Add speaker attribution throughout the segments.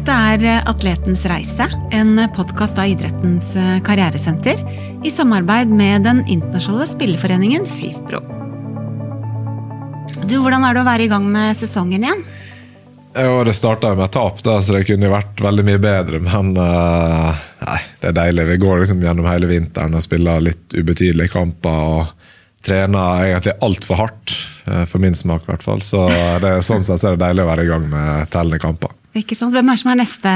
Speaker 1: Dette er Atletens reise, en podkast av idrettens karrieresenter i samarbeid med den internasjonale spilleforeningen FIFPro. Du, Hvordan er det å være i gang med sesongen igjen?
Speaker 2: Jo, Det starta med tap, da, så det kunne vært veldig mye bedre. Men uh, nei, det er deilig. Vi går liksom gjennom hele vinteren og spiller litt ubetydelige kamper. og Trener egentlig altfor hardt, for min smak i hvert fall. Så det er sånn sett er det deilig å være i gang med tellende kamper.
Speaker 1: Ikke sant? Hvem er det som er neste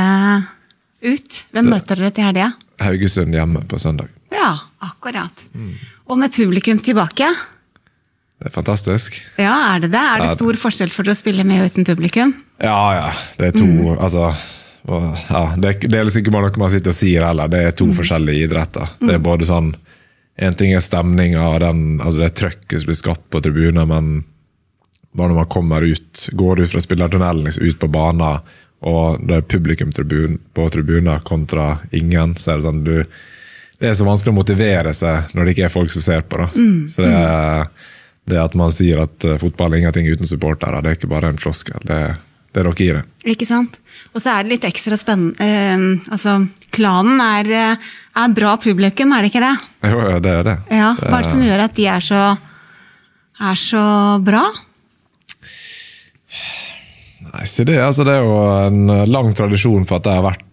Speaker 1: ut? Hvem det, møter dere til helga?
Speaker 2: Haugesund hjemme på søndag.
Speaker 1: Ja, akkurat. Mm. Og med publikum tilbake?
Speaker 2: Det er fantastisk.
Speaker 1: Ja, Er det det? Er det stor forskjell for å spille med og uten publikum?
Speaker 2: Ja, ja. Det er to mm. altså, ja, det, det, er liksom ikke bare noe man sitter og sier heller. Det er to mm. forskjellige idretter. Det er mm. både sånn En ting er stemninga og altså det trøkket som blir skapt på tribuner, men bare når man kommer ut, går ut fra spillertunnelen, liksom, ut på banen og det er publikum på tribuner kontra ingen, så er det sånn du, Det er så vanskelig å motivere seg når det ikke er folk som ser på. Mm. Så det, det, at man sier at eh, fotball er ingenting uten supportere, det er ikke bare en floskel. Det, det er dere i det.
Speaker 1: Ikke sant. Og så er det litt ekstra spennende eh, Altså, klanen er, eh, er, bra publikum, er det ikke det?
Speaker 2: Jo, det er det.
Speaker 1: Ja, Hva er det som gjør at de er så, er så bra?
Speaker 2: Nei, så det, altså, det, er jo en lang tradisjon for at det har vært,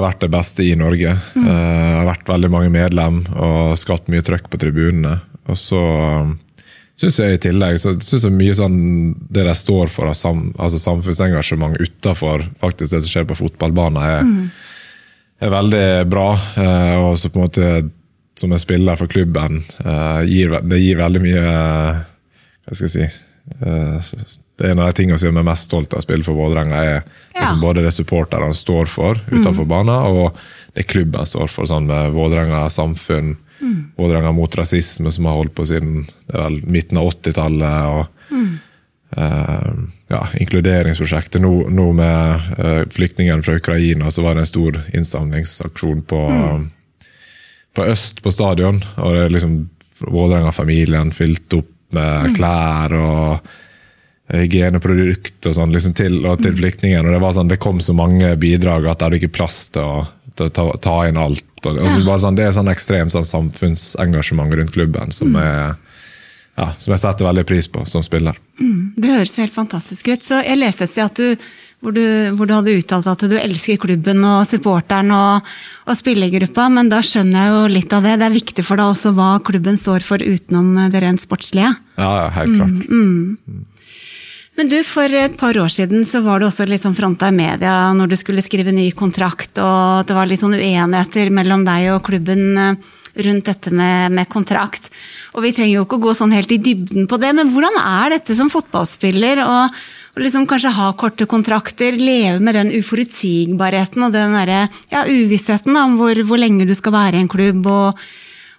Speaker 2: vært det beste i Norge. Mm. Uh, har vært veldig mange medlem og skapt mye trøkk på tribunene. Og så um, syns jeg i tillegg så synes jeg mye sånn det de står for av sam, altså samfunnsengasjement utafor det som skjer på fotballbanen, er, mm. er veldig bra. Uh, og så på en måte som en spiller for klubben, uh, gir, det gir veldig mye Hva skal jeg si det er en av de tingene som gjør meg mest stolt av å spille for Vålerenga. er liksom både det supporterne står for utenfor mm. banen, og det klubben står for. sånn med Vålerenga samfunn, mm. Vålerenga mot rasisme, som har holdt på siden vel, midten av 80-tallet. og mm. uh, ja, Inkluderingsprosjektet. Nå, nå med uh, flyktningene fra Ukraina så var det en stor innsamlingsaksjon på, mm. på Øst på stadion. og det er liksom Vålerenga-familien fylt opp med mm. klær og hygieneprodukt og sånn liksom til, til flyktningene. og Det var sånn, det kom så mange bidrag at det hadde ikke plass til å, til å ta, ta, inn alt. Og, og så sånn, det er sånn ekstremt sånn samfunnsengasjement rundt klubben som, mm. er, ja, som jeg setter veldig pris på som spiller.
Speaker 1: Mm, det høres helt fantastisk ut. Så Jeg leste et sted du hvor du, hvor du, hadde uttalt at du elsker klubben og supporteren og, og spillergruppa, men da skjønner jeg jo litt av det. Det er viktig for deg også hva klubben står for utenom det rent sportslige.
Speaker 2: Ja, helt klart. Mm, mm.
Speaker 1: Men du, For et par år siden så var du også litt sånn fronta i media når du skulle skrive ny kontrakt, og det var litt sånn uenigheter mellom deg og klubben eh, rundt dette med, med, kontrakt. Og Vi trenger jo ikke å gå sånn helt i dybden på det, men hvordan er dette som fotballspiller? og liksom kanskje ha korte kontrakter, leve med den uforutsigbarheten og den der, ja, uvissheten om hvor, hvor, lenge du skal være i en klubb, og,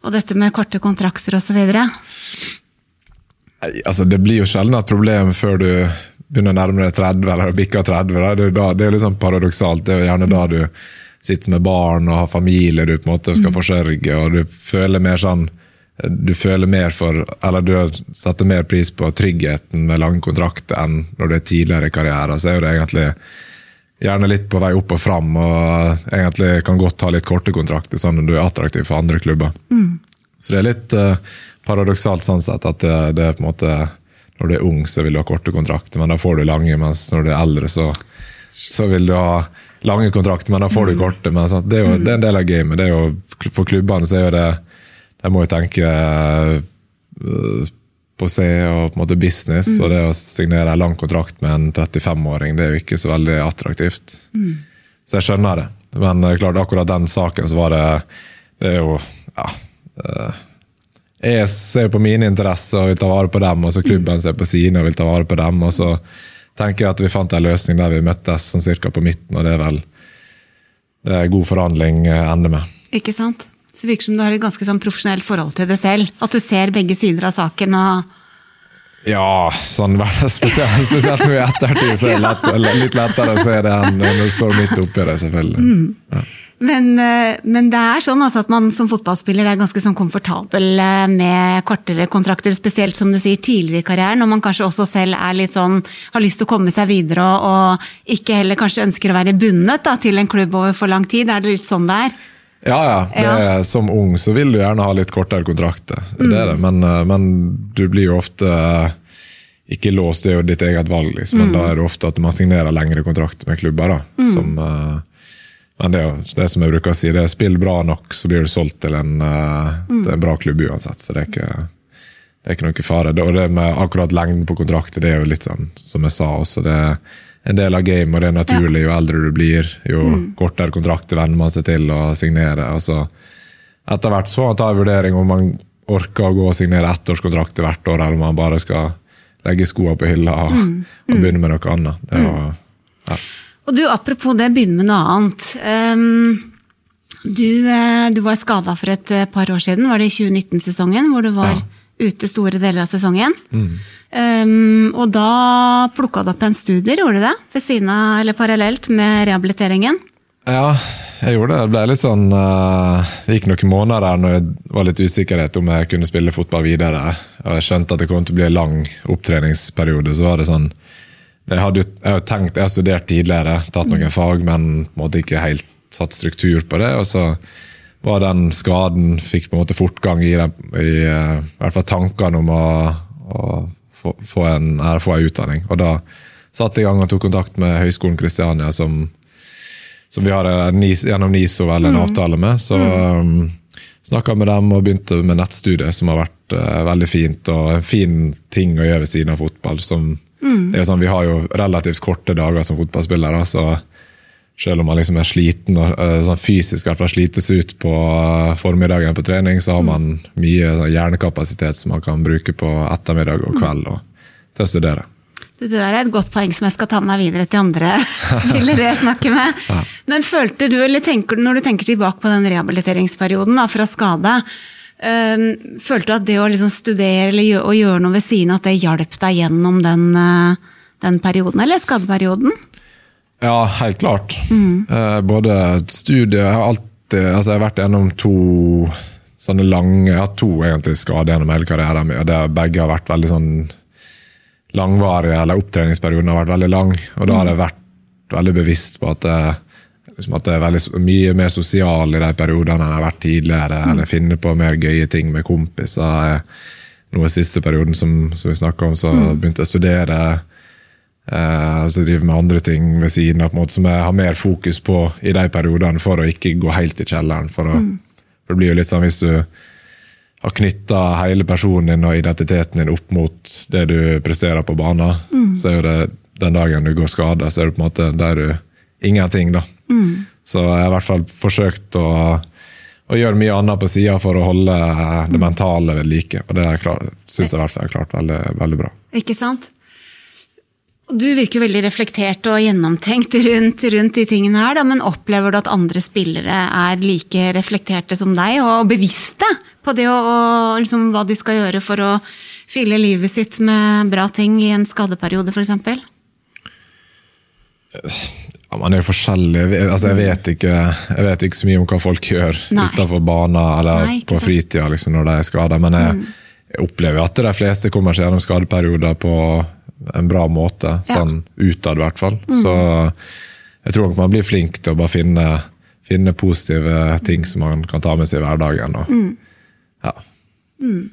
Speaker 1: og dette med korte kontrakter osv.?
Speaker 2: Altså, det blir jo sjelden et problem før du begynner å nærme deg 30 eller bikker 30. Det, det er liksom paradoksalt. Det er jo gjerne da du sitter med barn og har familie du på en måte skal mm. forsørge, og du føler mer sånn du føler mer for, eller du setter mer pris på tryggheten med lange kontrakter enn når du er tidligere i karrieren. Så er det egentlig gjerne litt på vei opp og fram, og egentlig kan godt ha litt korte kontrakter, sånn at du er attraktiv for andre klubber. Mm. Så det er litt uh, paradoksalt sånn sett at det, det, er på en måte Når du er ung, så vil du ha korte kontrakter, men da får du lange. Mens når du er eldre, så, så vil du ha lange kontrakter, men da får du mm. korte. Men sant? det er jo det er en del av gamet. Det jo, for klubbene så er jo det De må jo tenke uh, på C og på en måte business, mm. og det å signere en lang kontrakt med en 35-åring, det er jo ikke så veldig attraktivt. Mm. Så jeg skjønner det. Men klart, akkurat den saken så var det Det er jo ja, uh, jeg ser på mine interesser og vil ta vare på dem, og så klubben ser på sine og vil ta vare på dem. Og så tenker jeg at vi fant en løsning der vi møttes sånn cirka på midten, og det er vel det er god forhandling eh, ender med.
Speaker 1: Ikke sant? Så det virker som du har et ganske sånn profesjonelt forhold til det selv. At du ser begge sider av saken og
Speaker 2: ja, sånn, spesielt, spesielt nå i ettertid så er det lett, litt lettere å se det enn når du står midt oppi det, selvfølgelig. Mm. Ja.
Speaker 1: Men, eh, men, det er sånn altså at man som fotballspiller er ganske sånn komfortabel eh, med kortere kontrakter, spesielt som du sier tidligere i karrieren, når man kanskje også selv er litt sånn, har lyst til å komme seg videre og, og ikke heller kanskje ønsker å være bundet da, til en klubb over for lang tid. Er det litt sånn det er?
Speaker 2: Ja, ja. Det, ja. Som ung så vil du gjerne ha litt kortere kontrakter, mm. det er det. Men, eh, men, du blir jo ofte ikke låst, er jo ditt eget valg, liksom. men mm. da er det ofte at man signerer lengre kontrakter med klubber. da, mm. som men det, det som jeg bruker å si, det er spill bra nok, så blir du solgt til en, uh, mm. til en bra klubb uansett. Så det er ikke, det er ikke noe fare. Det, og det med akkurat lengden på kontrakter, det er jo litt sånn som jeg sa også. det er en del av gamet, og det er naturlig. Jo eldre du blir, jo mm. kortere kontrakter venner man seg til å signere. og så Etter hvert så får man ta en vurdering om man orker å gå og signere ettårskontrakter hvert år, eller om man bare skal legge skoene på hylla og, mm. og begynne med noe annet. Det er
Speaker 1: ja. Og du, Apropos det, begynne med noe annet. Um, du, uh, du, var skada for et uh, par år siden, var det i 2019-sesongen? Hvor du var ja. ute store deler av sesongen. Mm. Um, og da plukka du opp en studie, gjorde du det? Ved siden av, eller parallelt med rehabiliteringen?
Speaker 2: Ja, jeg gjorde det. Det ble litt sånn uh, Det gikk noen måneder der når jeg var litt usikkerhet om jeg kunne spille fotball videre. Og jeg skjønte at det kom til å bli en lang opptreningsperiode. Så var det sånn jeg, hadde, jeg hadde tenkt, jeg har studert tidligere, tatt noen fag, men på en måte ikke helt satt struktur på det. og så var den skaden Fikk på en måte fortgang i, den, i, eh, i hvert fall tankene om å, å få, få, en, få, en, utdanning. Og da satte jeg i gang og tok kontakt med Høgskolen Kristiania, som, som vi har en, gjennom NISO vel en mm. avtale med. Så mm. Snakka med dem og begynte med nettstudiet, som har vært uh, veldig fint. Og en fin ting å gjøre ved siden av fotball. som Mm. Det sånn, Vi har jo relativt korte dager som fotballspillere. så selv om man liksom er sliten og uh, sånn fysisk hvert fall slites ut på uh, formiddagen på trening, så har man mye sånn, hjernekapasitet som man kan bruke på ettermiddag og kveld og, til å studere.
Speaker 1: Det der er et godt poeng som jeg skal ta med meg videre til andre spillere jeg snakker med. Men følte du, eller tenker du, når du tenker tilbake på den rehabiliteringsperioden da, fra skade, Ehm, følte du at det å liksom studere eller gjøre, gjøre noe ved siden at det hjalp deg gjennom den, eh, den, perioden, eller skadeperioden?
Speaker 2: Ja, helt klart. Mm. Både studiet Jeg har alltid altså jeg har vært gjennom to sånne lange Jeg har to egentlig skader gjennom hele karrieren min. og Begge har vært veldig sånn langvarige, eller opptreningsperioden har vært veldig lang. Og da har jeg vært veldig bevisst på at det liksom at jeg er veldig, mye mer sosial i de periodene enn jeg har vært tidligere. Mm. Eller finner på mer gøye ting med kompiser. Nå i siste perioden som, som vi snakka om, så mm. begynte jeg å studere. Eh, så driver med andre ting ved siden av, måte, som jeg har mer fokus på i de periodene, for å ikke gå helt i kjelleren. For, å, mm. for det blir jo litt sånn hvis du har knytta hele personen din og identiteten din opp mot det du presterer på banen, mm. så er jo det den dagen du går skada, så er det på en måte der du ingenting, da. Mm. Så jeg har i hvert fall forsøkt å, å gjøre mye annet på sida for å holde det mentale ved like. Og det syns jeg i hvert fall jeg har klart veldig, veldig bra.
Speaker 1: Ikke sant? Du virker veldig reflektert og gjennomtenkt rundt, rundt de tingene her, da, men opplever du at andre spillere er like reflekterte som deg, og bevisste på det og, og liksom, hva de skal gjøre for å fylle livet sitt med bra ting i en skadeperiode, f.eks.?
Speaker 2: Ja, Man er jo forskjellig. Altså, jeg, vet ikke, jeg, vet ikke, så mye om hva folk gjør utafor banen eller Nei, på fritida liksom, når de er skada, men jeg, mm. jeg, opplever at de fleste kommer seg gjennom skadeperioder på en bra måte. Ja. Sånn utad, i hvert fall. Mm. Så jeg tror nok man blir flink til å bare finne, finne positive ting som man kan ta med seg i hverdagen. Og, mm. ja.
Speaker 1: Mm.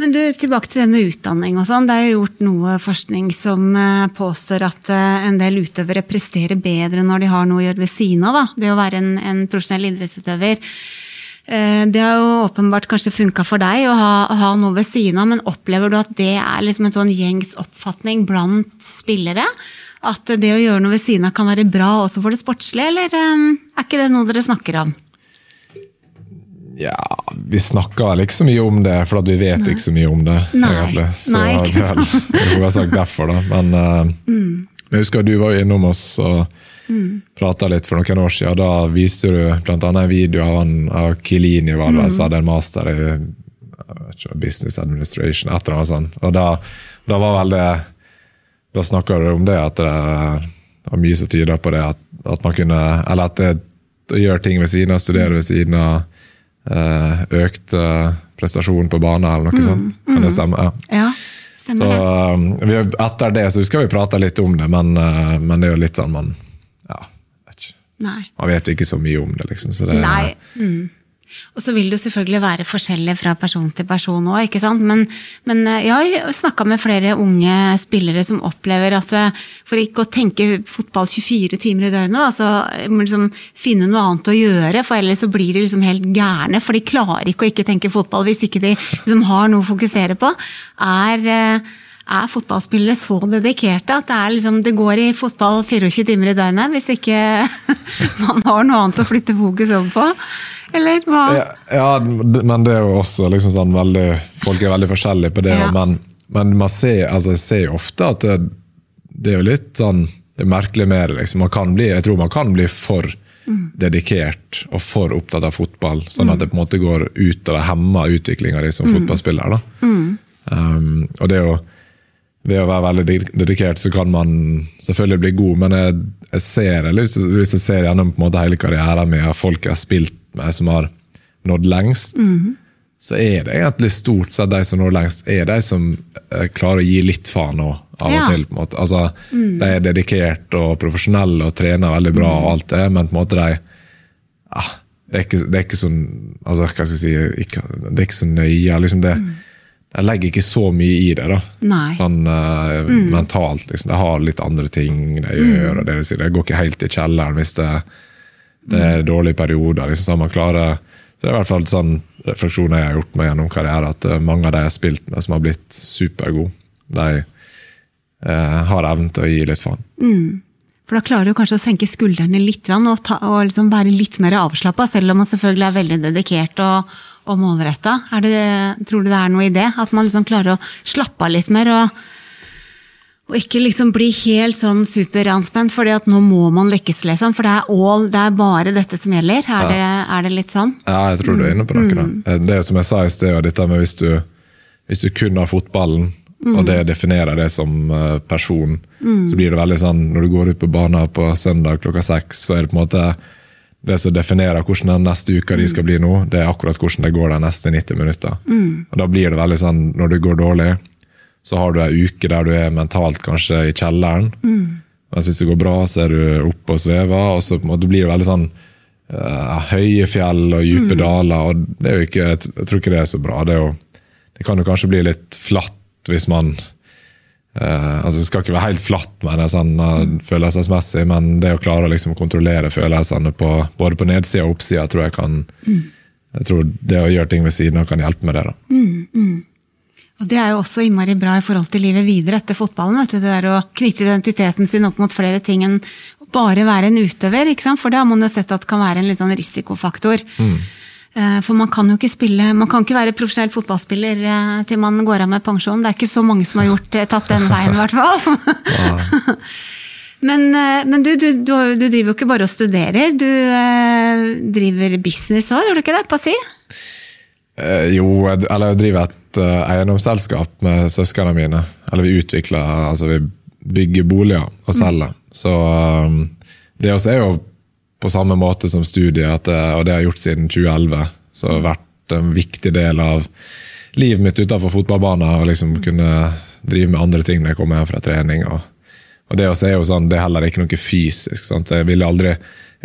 Speaker 1: Men du, tilbake til det med utdanning og sånn. Det er jo gjort noe forskning som eh, påstår at eh, en del utøvere presterer bedre når de har noe å gjøre ved siden av. Da. Det å være en, en profesjonell idrettsutøver. Eh, det har jo åpenbart kanskje funka for deg å ha, ha, noe ved siden av, men opplever du at det er liksom en sånn gjengs oppfatning blant spillere? At det å gjøre noe ved siden av kan være bra også for det sportslige, eller er ikke det noe dere snakker om?
Speaker 2: Ja, vi snakker vel ikke så mye om det, for vi vet Nei. ikke så mye om det. Nei. egentlig. Så Nei, det er jo sagt derfor, da. Men uh, mm. Jeg husker du var innom oss og mm. prata litt for noen år siden. Da viste du bl.a. en video av, han, av Kilini, var det, mm. som hadde en master i ikke, business administration. et eller annet sånt. Og da, da var vel det Da snakka du om det, at det var mye som tyder på det, at, at man kunne Eller at det å gjøre ting ved siden av, studere ved siden av. økt økte prestasjon på bane, eller noe mm, sånt. Kan det stemme?
Speaker 1: Ja. ja stemmer
Speaker 2: så, det. Vi, etter det så skal vi prate litt om det, men, uh, men det er jo litt sånn man ja, vet ikke.
Speaker 1: Nei.
Speaker 2: Man vet ikke så mye om det, liksom. Så det,
Speaker 1: Nei. Mm. Og så vil det jo selvfølgelig være forskjellig fra person til person òg, ikke sant. Men, men eh, jeg har snakka med flere unge spillere som opplever at eh, for ikke å tenke fotball 24 timer i døgnet, så må liksom finne noe annet å gjøre, for ellers så blir de liksom helt gærne. For de klarer ikke å ikke tenke fotball hvis ikke de liksom har noe å fokusere på. Er eh, er fotballspillere så dedikerte at det, liksom, det, går i fotball 24 timer i døgnet hvis ikke man har noe annet å flytte fokus over på? Eller hva?
Speaker 2: Ja, ja, men det er jo også liksom sånn veldig Folk er veldig forskjellige på det. Ja. Men, men, man ser, altså, jeg ser ofte at det, det er jo litt sånn er merkelig med det. Liksom. Man kan bli, jeg tror man kan bli for mm. dedikert og for opptatt av fotball, sånn mm. at det på en måte går utover hemmer utviklinga di som mm. fotballspiller.
Speaker 1: Mm.
Speaker 2: Um, og det å, ved å være veldig dedikert, så kan man selvfølgelig bli god, men jeg, jeg ser, hvis jeg ser gjennom på en måte hele karrieren min, og folk jeg har spilt med, som har nådd lengst, mm. så er det egentlig stort sett de som når lengst, er de som eh, klarer å gi litt faen òg, av ja. og til. på en måte. Altså, mm. De er dedikert og profesjonelle og trener veldig bra, og alt det, men på en måte de ja, det, er ikke, det er ikke sånn altså, hva skal jeg si, ikke, Det er ikke så nøye. liksom det mm. Jeg legger ikke så mye i det, da. Sånn uh, mm. mentalt. liksom. Jeg har litt andre ting jeg gjør. Mm. og det, vil si, Jeg går ikke helt i kjelleren hvis det det er dårlige perioder. Liksom, så man klarer så det er i hvert fall sånn refleksjoner jeg har gjort meg gjennom karrieren, at eh, mange av de jeg har spilt med som har blitt supergode, de uh, har evnen til å gi litt faen.
Speaker 1: Mm. For da klarer du kanskje å senke skuldrene litt og, ta, og liksom være litt mer avslappa, selv om man selvfølgelig er veldig dedikert og, og målretta. Tror du det er noe i det? At man liksom klarer å slappe av litt mer og og ikke liksom bli helt sånn superanspent, for nå må man lykkes, liksom. For det er, all, det er bare dette som gjelder. Er, ja. det, er, det, litt sånn?
Speaker 2: Ja, jeg tror du er inne på noe. Mm. Da. det er som jeg sa i sted, dette med hvis du, hvis du kun har fotballen, mm. og det definerer det som eh, person, mm. så blir det veldig sånn når du går ut på banen på søndag klokka seks, så er det på en måte det som definerer hvordan den neste uka de skal bli nå, det er akkurat hvordan det går de neste 90 minutter.
Speaker 1: Mm.
Speaker 2: Og Da blir det veldig sånn, når det går dårlig, så har du ei uke der du er mentalt kanskje i kjelleren.
Speaker 1: Mm.
Speaker 2: Mens hvis det går bra, så er du oppe og svever. Og så det blir det veldig sånn uh, høye fjell og dype mm. daler. og det er jo ikke, Jeg tror ikke det er så bra. Det, jo, det kan jo kanskje bli litt flatt hvis man uh, altså Det skal ikke være helt flatt med det sånn, uh, følelsesmessig, men det å klare å liksom kontrollere følelsene på, både på nedsida og oppsida, tror jeg kan
Speaker 1: mm.
Speaker 2: jeg tror det å gjøre ting ved siden av kan hjelpe med det. da.
Speaker 1: Mm, mm. Og Det er jo også innmari bra i forhold til livet videre etter fotballen. vet du, Det der å knytte identiteten sin opp mot flere ting enn bare være en utøver. ikke sant? For det har man jo sett at kan være en litt sånn risikofaktor.
Speaker 2: Mm.
Speaker 1: Eh, for man kan jo ikke spille, man kan ikke være profesjonell fotballspiller eh, til man går av med pensjon. Det er ikke så mange som har gjort, eh, tatt den veien, i hvert fall. men, men du, du, du, du, driver jo ikke bare og studerer, du driver business òg, gjør du ikke det? På si?
Speaker 2: Eh, jo, eller jeg driver et uh, eiendomsselskap med søsknene mine. Eller vi utvikler Altså, vi bygger boliger og selger. Mm. Så det også er jo på samme måte som studiet, det, og det har jeg gjort siden 2011. Så det har vært en viktig del av livet mitt utenfor fotballbanen. Å liksom kunne drive med andre ting når jeg kommer hjem fra trening. Og, og det også er jo sånn, det er heller ikke noe fysisk. Sant? Jeg ville aldri,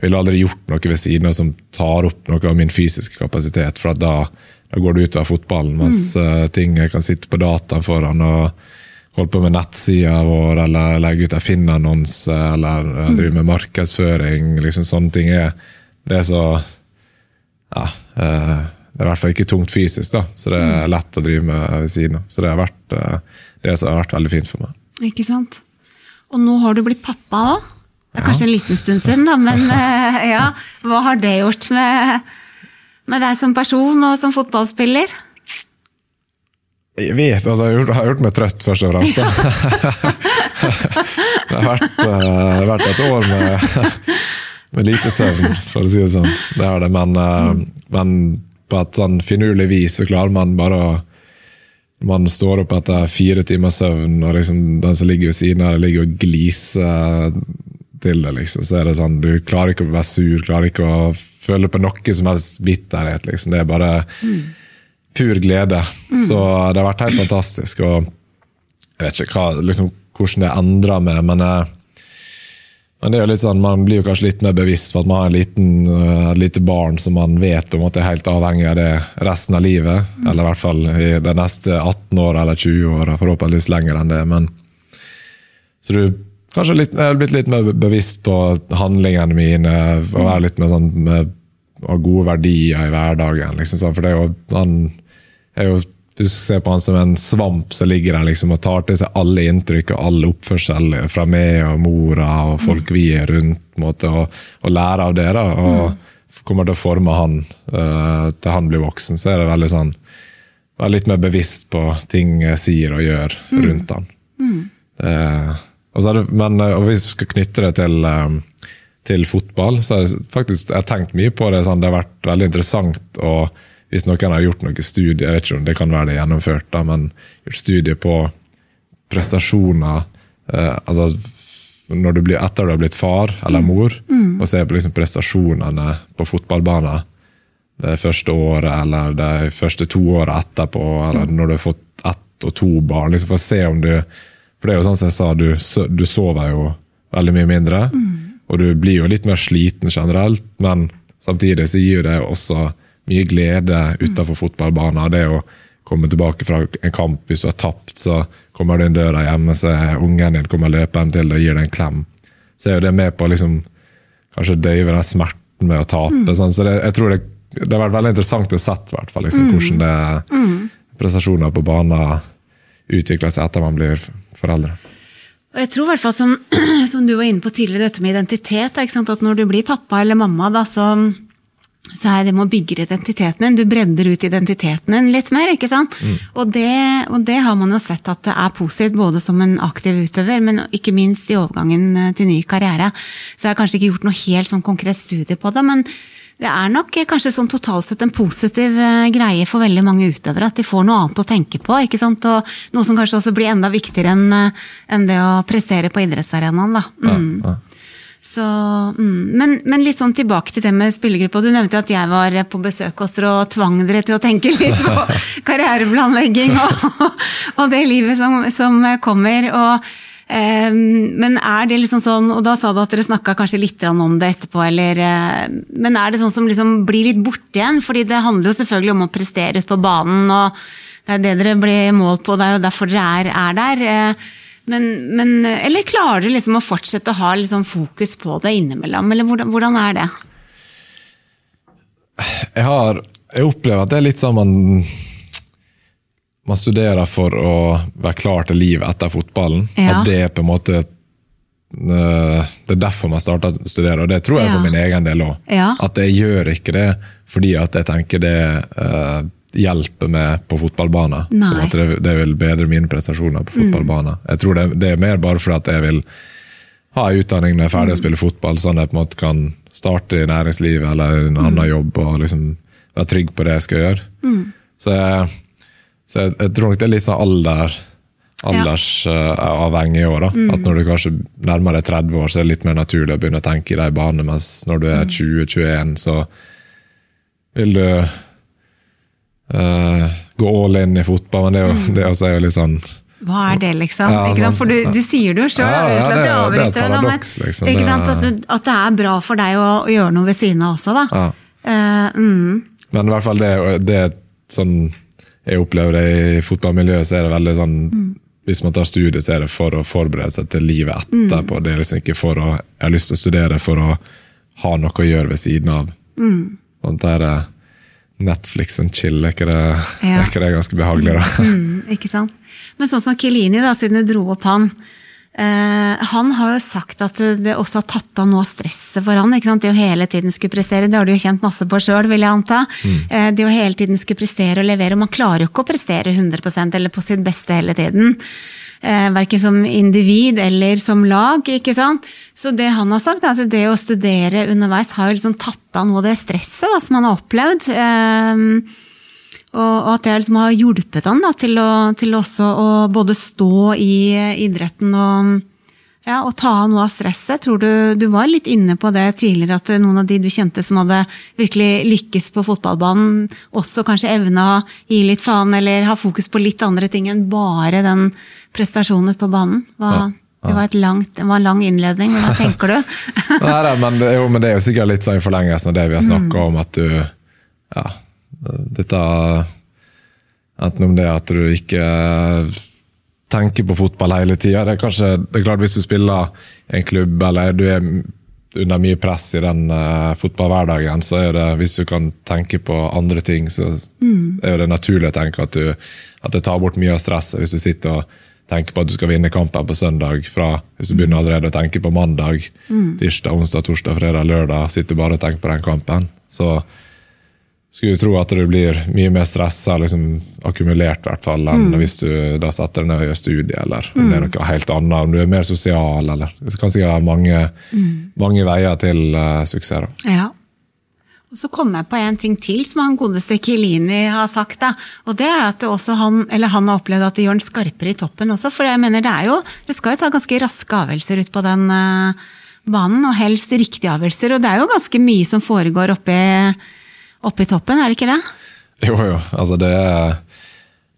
Speaker 2: vil aldri gjort noe ved siden av som tar opp noe av min fysiske kapasitet. for da da går ut utover fotballen, mens mm. uh, ting jeg kan sitte på dataen foran og holde på med nettsider vår, eller legge ut en Finn-annonse, eller uh, drive med markedsføring. liksom Sånne ting er det er så ja, uh, Det er i hvert fall ikke tungt fysisk, da, så det er mm. lett å drive med ved siden av. Så det har vært det som har vært veldig fint for meg.
Speaker 1: Ikke sant. Og nå har du blitt pappa òg. Det er kanskje en liten stund siden, da, men ja, hva har det gjort med med deg som person og som fotballspiller?
Speaker 2: Jeg vet, altså jeg har gjort meg trøtt, først og fremst. det har vært, uh, vært, et år med, med, lite søvn, for å si det sånn. Det har det, men, uh, men på et sånn finurlig vis så klarer man bare å man står opp etter fire timers søvn, og liksom den som ligger ved siden av, ligger og gliser til det, liksom, så er det sånn, du klarer ikke å være sur, klarer ikke å føle på noe som helst bitterhet. Liksom. Det er bare pur glede. Så det har vært helt fantastisk. og Jeg vet ikke hva, liksom, hvordan det endrer meg, men, eh, men det er jo litt sånn, man blir jo kanskje litt mer bevisst på at man har en liten, eh, et lite barn som man vet på en måte er helt avhengig av det resten av livet. Eller i hvert fall i de neste 18 åra eller 20 åra, forhåpentligvis lenger enn det. men så du kanskje litt, er blitt litt mer bevisst på handlingene mine, og være litt mer sånn med, med gode verdier i hverdagen. Liksom, sånn, for det er jo, han er jo Hvis du ser på han som en svamp som ligger der liksom, og tar til seg alle inntrykk og all oppførsel fra meg og mora og folk vi er rundt, måte, og, og lærer av det. Da, og kommer til å forme han uh, til han blir voksen. Så er det veldig sånn Være litt mer bevisst på ting jeg sier og gjør rundt han. Så er det, men eh, og hvis vi skal knytte det til, til fotball, så har jeg faktisk jeg har tenkt mye på det. Sånn, det har vært veldig interessant og hvis noen har gjort noe studie, jeg vet ikke om det kan være det gjennomført, da, men gjort studie på prestasjoner eh, altså når du blir, etter du har blitt far eller mor, og ser på liksom prestasjonene på fotballbanen det første året eller de første to åra etterpå, eller når du har fått ett og to barn. liksom For å se om du For det er jo sånn som jeg sa, du, du sover jo veldig mye mindre. Og du blir jo litt mer sliten generelt, men samtidig så gir det også mye glede utenfor fotballbanen. Det å komme tilbake fra en kamp hvis du har tapt, så kommer du inn døra hjemme, så er ungen din kommer løpende til deg og gir deg en klem. Så er jo det med på å liksom, kanskje døyve den smerten med å tape. Sånn. Så det, jeg tror det, det har vært veldig interessant å sett hvert fall, liksom, hvordan det, prestasjoner på banen utvikler seg etter man blir foreldre.
Speaker 1: Og jeg tror i hvert fall som, som du var inne på tidligere, dette med identitet. At når du blir pappa eller mamma, da, så, så er det med å bygge identiteten din. Du bredder ut identiteten din litt mer. ikke sant? Og, det, og det har man jo sett at det er positivt, både som en aktiv utøver, men ikke minst i overgangen eh, til ny karriere. Så jeg har kanskje ikke gjort noe helt sånn konkret studie på det, men det er nok eh, kanskje sånn totalt sett en positiv eh, greie for veldig mange utøvere. At de får noe annet å tenke på. ikke sant? Og noe som kanskje også blir enda viktigere enn enn det å prestere på idrettsarenaen. da. Mm.
Speaker 2: Ja, ja.
Speaker 1: Så, mm. men, men litt sånn tilbake til det med spillergruppa. Du nevnte at jeg var på besøk hos dere og tvang dere til å tenke litt på karriereplanlegging og, og det livet som, som kommer. og eh, men er det liksom sånn, og da sa du at dere snakka kanskje litt om det etterpå, eller, eh, men er det sånn som liksom blir litt borte igjen? Fordi det handler jo selvfølgelig om å prestere ute på banen, og det er det dere blir målt på, det er jo derfor dere er, er der. eh, Men, men, eller klarer du liksom å fortsette å ha liksom fokus på det innimellom, eller hvordan, hvordan er det?
Speaker 2: Jeg har jeg opplever at det er litt sånn man man studerer for å være klar til livet etter fotballen.
Speaker 1: Ja.
Speaker 2: At det er på en måte øh, Det er derfor man starter å studere, og det tror jeg
Speaker 1: Ja.
Speaker 2: for min egen del òg.
Speaker 1: Ja.
Speaker 2: At jeg gjør ikke det fordi at jeg tenker det øh, hjelper meg på fotballbanen. På det, det vil bedre mine prestasjoner på fotballbanen. Jeg tror det, det er mer bare fordi at jeg vil ha en utdanning når jeg er ferdig å spille fotball, sånn at jeg på en måte kan starte i næringslivet eller en annen jobb og liksom være trygg på det jeg skal gjøre. Så, jeg, så jeg, jeg tror nok det er litt sånn alder aldersavhengig òg. At når du kanskje nærmer deg 30 år, så er det litt mer naturlig å begynne å tenke i de banene, mens når du er 20-21, så vil du eh, gå all in i fotball. Men det er jo, det også er jo litt sånn
Speaker 1: Hva er det, liksom?
Speaker 2: Ja,
Speaker 1: ikke sant? For du, du sier det jo sjøl,
Speaker 2: Ja, ja, det er- det er et paradoks, liksom.
Speaker 1: Ikke sant? At, du, at det er bra for deg å, å gjøre noe ved siden av også, da.
Speaker 2: Ja.
Speaker 1: Uh, mm.
Speaker 2: Men i hvert fall det, det er sånn jeg opplever det i fotballmiljøet, så er det veldig sånn Hvis man tar studie, så er det for å forberede seg til livet etterpå. Det er liksom ikke for å Jeg har lyst til å studere for å ha noe å gjøre ved siden av. Sånn der eh, Netflix and chill, er ikke det,
Speaker 1: Ja.
Speaker 2: er ikke det ganske behagelig, da?
Speaker 1: Mm, ikke sant? Men sånn som Kilini, da, siden du dro opp han. Uh, han har jo sagt at det også har tatt av noe av stresset for han. ikke sant? Det å hele tiden skulle prestere, det har du jo kjent masse på sjøl, vil jeg anta. Eh, det å hele tiden skulle prestere og levere. og Man klarer jo ikke å prestere 100% eller på sitt beste hele tiden. Eh, Verken som individ eller som lag. ikke sant? Så det han har sagt, altså det å studere underveis har jo liksom tatt av noe av det stresset da, som han har opplevd. Eh, og at det liksom har hjulpet han da, til, å, til også å både stå i idretten og Ja, Og ta av noe av stresset. Tror du, du var litt inne på det tidligere, at noen av de du kjente som hadde virkelig lykkes på fotballbanen, også kanskje evna å gi litt faen, eller ha fokus på litt andre ting enn bare den prestasjonen på banen? Hva, ja. Det, var langt, det, var en lang innledning, men hva tenker du?
Speaker 2: Nei, da, men, det, jo, men det er jo sikkert litt sånn i forlengelsen av det vi har snakka mm. om, at du Ja, dette Enten om det at du ikke tenker på fotball hele tida. Det, det, er klart Hvis du spiller i en klubb eller du er under mye press i den uh, fotballhverdagen, så er det, hvis du kan tenke på andre ting, så mm. er det naturlig å tenke at, du, at, det tar bort mye av stresset. Hvis du sitter og tenker på at du skal vinne kampen på søndag, fra hvis du begynner allerede å tenke på mandag, mm. tirsdag, onsdag, torsdag, fredag, lørdag, sitter bare og tenker på den kampen. Så skulle tro at det blir mye mer stressa liksom, akkumulert, i hvert fall, enn mm. hvis du da setter deg ned og gjør studie, eller om det er mm. noe helt annet, om du er mer sosial, eller Det kan sikkert være mange, mm. mange veier til uh, suksess. Da.
Speaker 1: Ja. Og Så kom jeg på en ting til som han godeste Kilini har sagt. Da. og Det er at han, han, har opplevd at det gjør den skarpere i toppen også. For jeg mener det er jo, det skal jo ta ganske raske avgjørelser ut på den uh, banen, og helst riktige avgjørelser. Og det er jo ganske mye som foregår oppi oppe i toppen, er det ikke det?
Speaker 2: Jo, jo. Altså det er,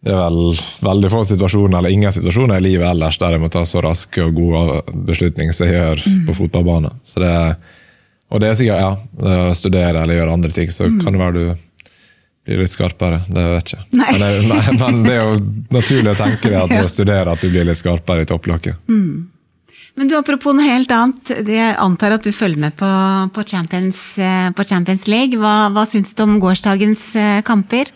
Speaker 2: det er vel veldig få situasjoner, eller ingen situasjoner i livet ellers der jeg må ta så raske og gode beslutninger som jeg gjør mm. på fotballbane. Så det, og det er sikkert, ja, studere eller gjøre andre ting, så mm. kan det være du blir litt skarpere. Det vet jeg ikke. Men det, men det, er jo naturlig å tenke det at du studerer studere at du blir litt skarpere i topplokket. Mm.
Speaker 1: Men du, apropos noe helt annet. Jeg antar at du følger med på, på, Champions, eh, på Champions, League. Hva, hva syns du om gårsdagens eh, kamper?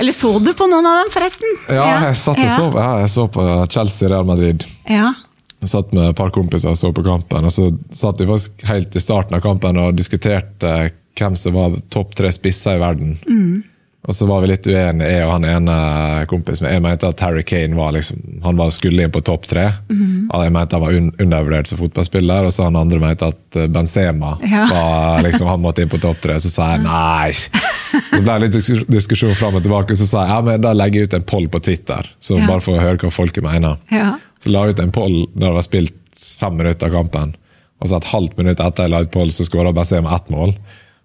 Speaker 1: Eller så du på noen av dem, forresten?
Speaker 2: Ja, jeg, satt og ja. Så, ja, jeg så på Chelsea-Real Madrid.
Speaker 1: Ja.
Speaker 2: Jeg satt med et par kompiser og så på kampen. og Så satt vi faktisk helt i starten av kampen og diskuterte hvem som var topp tre spisser i verden. Mm. Og så var vi litt uenige, jeg og han ene kompisen. Jeg mente at Harry Kane var liksom, han var skulle inn på topp tre. Mm -hmm. Jeg mente han var un undervurdert som fotballspiller, og så han andre mente at eh, Benzema ja. var, liksom, han måtte inn på topp tre. Så sa jeg nei. Det ble litt diskusjon fram og tilbake, så sa jeg ja, men da legger jeg ut en poll på Twitter. Så ja. bare for å høre hva folket mener. Ja. Så la jeg ut en poll når det var spilt fem minutter av kampen. Og så et halvt minutt etter jeg la ut poll, så skåra Benzema ett mål.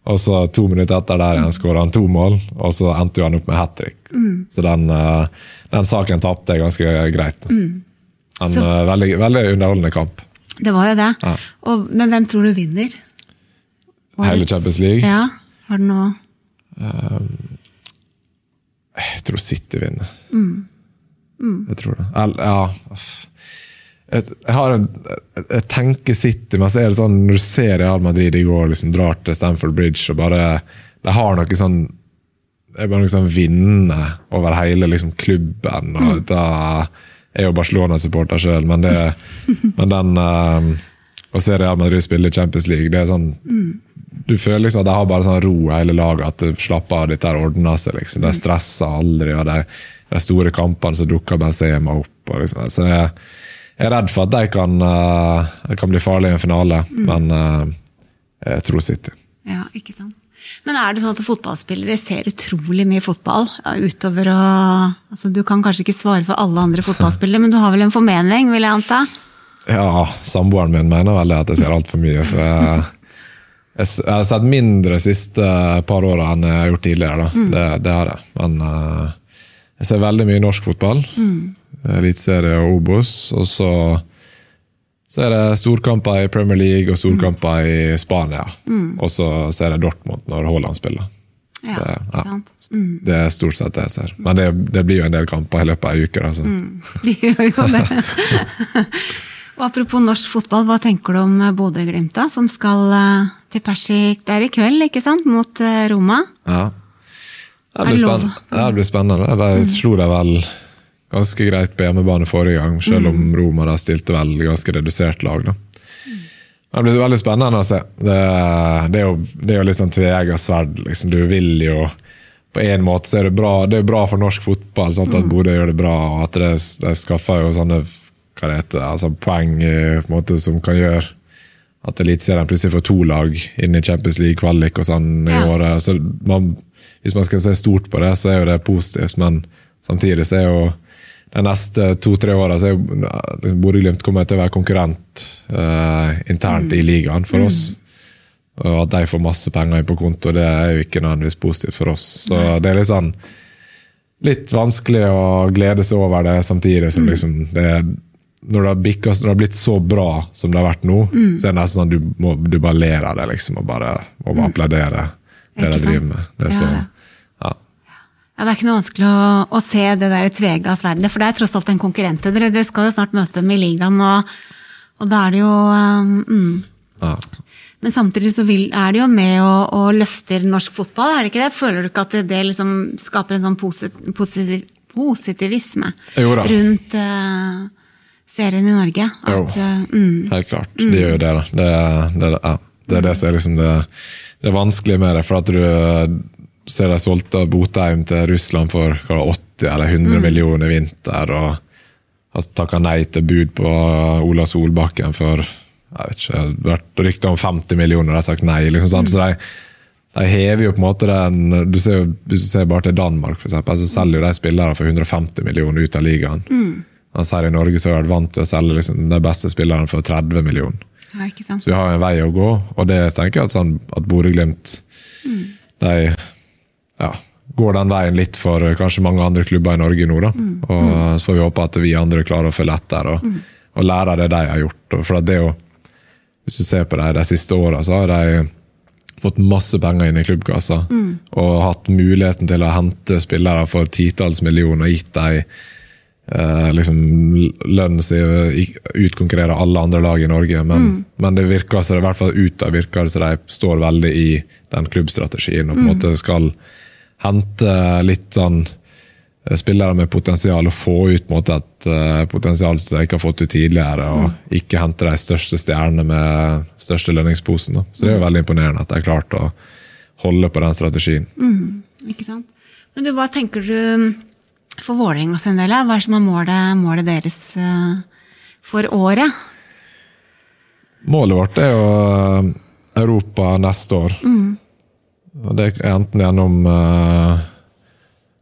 Speaker 2: Og så to minutter etter der igjen skåra han to mål, og så endte han opp med hat trick. Mm. Så den, uh, den, saken tapte ganske greit. Mm. En så, uh, veldig, veldig, underholdende kamp.
Speaker 1: Det var jo det. Ja. Og, men hvem tror du vinner?
Speaker 2: Årets? Hele Champions League?
Speaker 1: Ja, Har du noe um,
Speaker 2: Jeg tror City vinner. Mm. mm. Jeg tror det. ja jeg, har en, jeg tenker City, men så er det sånn når du ser Real Madrid i går liksom drar til Stamford Bridge og bare De har noe sånn det er bare noe sånn vinne over hele liksom, klubben. og mm. da Jeg er jo Barcelona-supporter sjøl, men, det, men den uh, Å se Real Madrid spille i Champions League, det er sånn mm. Du føler liksom at de har bare sånn ro hele laget, at du slapper av, dette ordner seg. liksom, De mm. stresser aldri. og De, de store kampene så dukker Benzema opp. og liksom, så det er jeg er redd for at de kan, uh, kan bli farlige i en finale, mm. men uh, jeg tror City.
Speaker 1: Ja, ikke sant. Men er det sånn at fotballspillere ser utrolig mye fotball? utover å... Altså, du kan kanskje ikke svare for alle andre fotballspillere, men du har vel en formening, vil jeg anta?
Speaker 2: Ja, samboeren min mener vel at jeg ser altfor mye. så jeg, jeg har sett mindre de siste par åra enn jeg har gjort tidligere. Mm. Det, det, har jeg. Men uh, jeg ser veldig mye norsk fotball. Mm. Eliteserie og Obos. Og så, så er det storkamper i Premier League og storkamper mm. i Spania. Mm. Og så ser jeg Dortmund når Haaland spiller. Ja, det, ja. Mm. det, er stort sett det jeg ser. Men det, det, blir jo en del kamper i løpet av ei uke. Altså.
Speaker 1: Mm. De gjør jo det. og Apropos norsk fotball, hva tenker du om Bodø-Glimt, som skal eh, til Persik der i kveld, ikke sant? Mot eh, Roma?
Speaker 2: Ja. Det blir, spennende. Det blir spennende. De mm. slo deg vel ganske greit på hjemmebane forrige gang, selv om mm. Roma da stilte vel ganske redusert lag. da. Det blir veldig spennende å se. Det, det, er, jo, det er jo litt sånn tveegget sverd. Liksom. Du vil jo På en måte så er det bra Det er bra for norsk fotball sant? at mm. Bodø gjør det bra, og at det, de skaffer jo sånne hva det heter, altså poeng på en måte som kan gjøre at Eliteserien plutselig får to lag inn i Champions League-kvalik og sånn i ja. året. Så man, hvis man skal se stort på det, så er jo det positivt, men samtidig så er jo de neste to-tre åra så er liksom, Bodø-Glimt kommer til å være konkurrent uh, internt i ligaen for oss. Og at de får masse penger inn på konto, det er jo ikke nødvendigvis positivt for oss. Så det er litt sånn litt vanskelig å glede seg over det samtidig som liksom det er når det, har bikket, når det har blitt så bra som det har vært nå, så er det nesten sånn du, må, du bare ler av det liksom, og bare, og bare applaudere det
Speaker 1: Ikke
Speaker 2: de driver med. Det er så,
Speaker 1: ja.
Speaker 2: Ja,
Speaker 1: Det er ikke noe vanskelig å, å se det der tvega sverdet, for det er tross alt en konkurrent dere. Dere skal jo snart møte dem i ligaen, og, og da er det jo um, mm.
Speaker 2: Ja.
Speaker 1: Men samtidig så vil, er det jo med og, og løfter norsk fotball, er det ikke det? Føler du ikke at det, det liksom skaper en sånn posit, positiv, positivisme rundt uh, serien i Norge? At, jo, mm,
Speaker 2: Helt klart. Det gjør jo det, da. Det, det, ja. det er det som er liksom det, det vanskelige med det. For at du eh, ser de solgte Botheim til Russland for hva, var det, 80 eller 100 millioner i vinter, og har takka nei til bud på Ola Solbakken for jeg vet ikke, det har vært rykter om 50 millioner, de har sagt nei. liksom sant? Så de, de hever jo på en måte den du ser jo, Hvis du ser bare til Danmark, for eksempel, så selger jo de spillere for 150 millioner ut av ligaen. Mens her i Norge så har vært vant til å selge liksom, de beste spillerne for 30 millioner.
Speaker 1: ja?
Speaker 2: Så vi har en vei å gå, og det tenker jeg at, sånn, at Bodø-Glimt de ja, går den veien litt for eh, kanskje mange andre klubber i Norge nå. Da. Og Så får vi håpe at vi andre klarer å følge etter og, og lære det de har gjort. For det er jo, Hvis du ser på det de siste åra, så har de fått masse penger inn i klubbkassa. Og hatt muligheten til å hente spillere for titalls millioner og gitt dem eh, liksom lønnen sin utkonkurrerer alle andre lag i Norge. Men, men det virker så det i hvert fall av virker det som de står veldig i den klubbstrategien og på en måte skal hente litt sånn eh, spillere med potensial og få ut måte, et eh, potensial som de ikke har fått ut tidligere. Og ikke hente de største stjernene med største lønningsposen. Da. Så det er jo veldig imponerende at de har klart å holde på den strategien.
Speaker 1: Ikke sant? Men du, hva tenker du for Vålerenga sin del? Hva er som er målet, målet deres eh, for året?
Speaker 2: Målet vårt er jo Europa neste år. Og det er enten gjennom uh,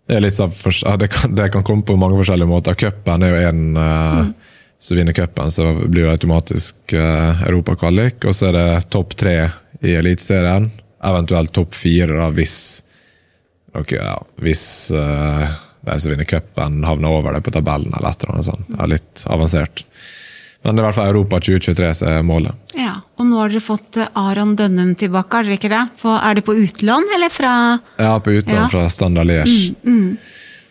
Speaker 2: Det er sånn fors- ja, det, kan, det kan komme på mange forskjellige måter. Cupen er jo én uh, mm. Som vinner cupen, så blir det automatisk uh, europakvalik. Og så er det topp tre i Eliteserien. Eventuelt topp fire hvis okay, ja, Hvis eh, de som vinner cupen, havner over det på tabellen eller et eller annet sånt. Det er litt avansert. Men det er i hvert fall Europa 2023 som er målet.
Speaker 1: Ja, Og nå har dere fått eh, Aron Dønnum tilbake, har dere ikke det? For, er det på utlån, eller fra
Speaker 2: Ja, på utlån
Speaker 1: Ja. Mm,
Speaker 2: fra Standard Liège.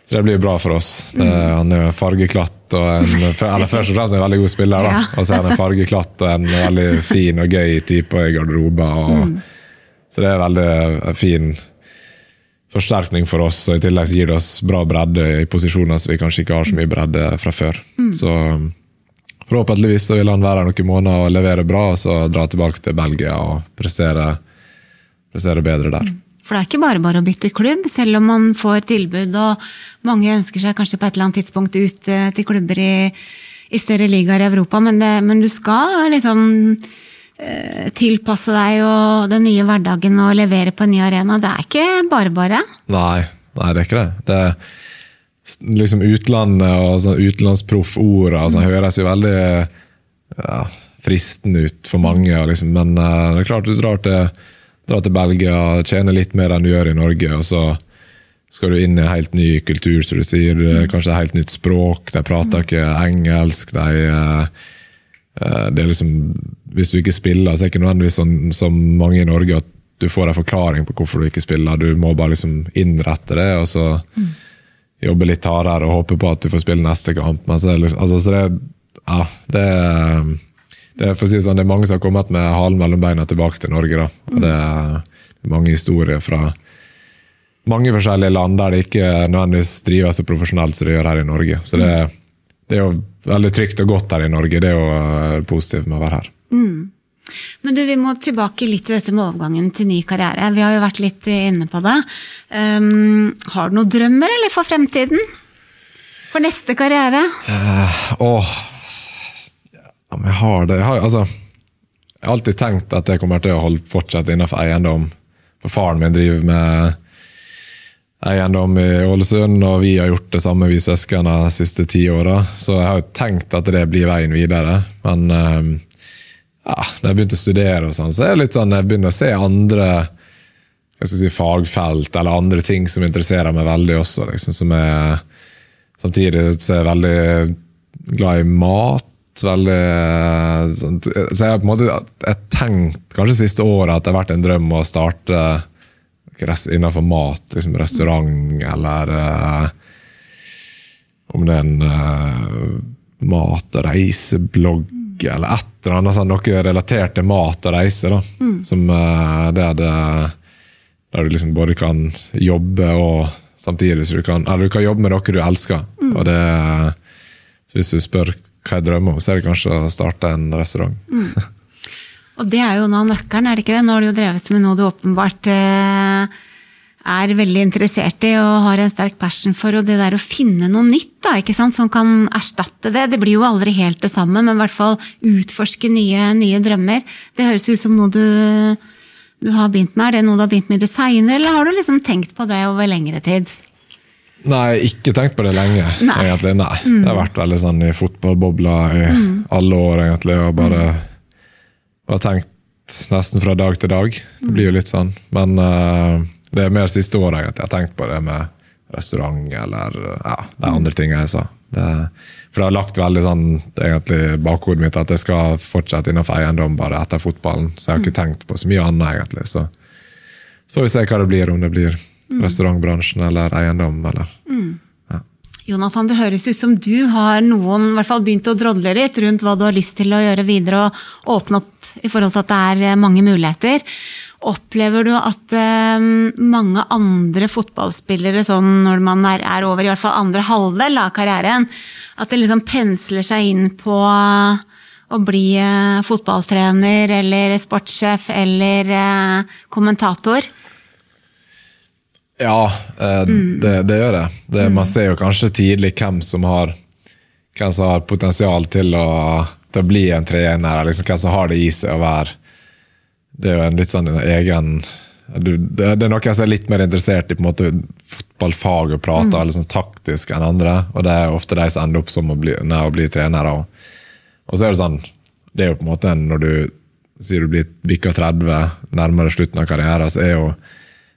Speaker 2: Så det blir bra for oss. Det, han er fargeklatt og en, eller først og fremst en veldig god spiller. da. Og så er han en fargeklatt og en veldig fin og gøy type i garderoben. og-
Speaker 1: Mm.
Speaker 2: Så det er veldig fin forsterkning for oss, og i tillegg gir det oss bra bredde i posisjoner som vi kanskje ikke har så mye bredde fra før.
Speaker 1: Mm.
Speaker 2: Så forhåpentligvis så vil han være her noen måneder og levere bra, og så dra tilbake til Belgia og prestere, prestere bedre der.
Speaker 1: For det er ikke bare bare å bytte klubb, selv om man får tilbud, og mange ønsker seg kanskje på et eller annet tidspunkt ut eh, til klubber i, i større ligaer i Europa, men, det, men du skal liksom eh, tilpasse deg og den nye hverdagen og levere på en ny arena. Det er ikke bare bare.
Speaker 2: Nei, nei, det er ikke det. det liksom Utlandet og sånn utenlandsproffordene så sånn, høres jo veldig ja, fristende ut for mange. Liksom, men uh, det er klart du drar til, drar til Belgia, tjener litt mer enn du gjør i Norge, og så skal du inn i en helt ny kultur, som du sier. Mm. Kanskje et helt nytt språk. De prater ikke engelsk. de eh, Eh, Det er liksom, hvis du ikke spiller, så er det ikke nødvendigvis sånn som mange i Norge at du får en forklaring på hvorfor du ikke spiller. Du må bare liksom innrette det, og så jobbe litt hardere og håpe på at du får spille neste kamp. Men så liksom, altså, så det, ja, det, det, si sånn, det er mange som har kommet med halen mellom beina tilbake til Norge. Det er mange historier fra mange forskjellige land der det ikke nødvendigvis drives så profesjonelt som det gjør her i Norge. Så det, det er jo veldig trygt og godt her i Norge. Det er jo eh, positivt med å være her.
Speaker 1: Men du, vi må tilbake litt til dette med overgangen til ny karriere. Vi har jo vært litt inne på det. Um, har du noen drømmer eller for fremtiden? For neste karriere?
Speaker 2: Åh, Om jeg har det. Jeg har, altså, jeg har alltid tenkt at jeg kommer til å holde, fortsette innenfor eiendom. For faren min driver med eiendom i Ålesund, og vi har gjort det samme, vi søskene, de siste ti åra. Så jeg har jo tenkt at det blir veien videre. Men eh, ja, når jeg begynte å studere, og sånn, så er det litt sånn, jeg begynner å se andre jeg skal si, fagfelt eller andre ting som interesserer meg veldig også. Liksom, som er, samtidig så er jeg veldig glad i mat. Veldig, sånn, så jeg har på en måte jeg tenkt kanskje siste året at det har vært en drøm å starte innenfor mat, liksom restaurant eller uh, Om det er en uh, mat- og reiseblogg eller et eller annet sånn, noe relatert til mat og reise. da, mm. som uh, det, det, Der du liksom både kan jobbe og samtidig så du kan, eller du kan jobbe med noe du elsker. Mm. og det, så Hvis du spør hva jeg drømmer om, så er det kanskje å starte en restaurant. Mm.
Speaker 1: Og det er jo noe av nøkkelen, er det ikke det? Nå har du jo drevet med noe du åpenbart eh, er veldig interessert i og har en sterk passion for, og det der å finne noe nytt da, ikke sant, som kan erstatte det. Det blir jo aldri helt det samme, men i hvert fall utforske nye, nye drømmer. Det høres ut som noe du, du har begynt med. Er det noe du har begynt med i seinere, eller har du liksom tenkt på det over lengre tid?
Speaker 2: Nei, ikke tenkt på det lenge, nei. egentlig. Nei. Mm. Det har vært veldig sånn i fotballbobla i mm. alle år, egentlig. og bare... Mm har tenkt nesten fra dag til dag. Det blir jo litt sånn. Men uh, det er mer siste året at jeg har tenkt på det med restaurant eller ja, de andre tingene jeg sa. Det, for det har lagt veldig sånn egentlig bakhodet mitt at jeg skal fortsette innenfor eiendom bare etter fotballen. Så jeg har ikke tenkt på så mye annet, egentlig. Så, så får vi se hva det blir, om det blir restaurantbransjen eller eiendom. eller... Mm.
Speaker 1: Jonathan, det høres ut som du har noen, i hvert fall begynt å drodle litt rundt hva du har lyst til å gjøre videre, og åpne opp i forhold til at det er mange muligheter. Opplever du at um, mange andre fotballspillere, sånn når man er, er, over i hvert fall andre halvdel av karrieren, at det liksom pensler seg inn på å bli uh, fotballtrener eller sportssjef eller kommentator?
Speaker 2: Ja, eh, mm. det, det, gjør det. det mm. Man ser jo kanskje tidlig hvem som har, hvem som har potensial til å, til å bli en trener, liksom, hvem som har det i seg å være Det er jo en litt sånn en egen du, det, det, er noe jeg er litt mer interessert i på en måte fotballfag og prater mm. liksom, taktisk enn andre. Og det er ofte de som ender opp som å bli, nei, å bli trenere. Og, og så er det sånn Det er jo på en måte når du sier du blir bikka 30, nærmere slutten av karrieren, så er jo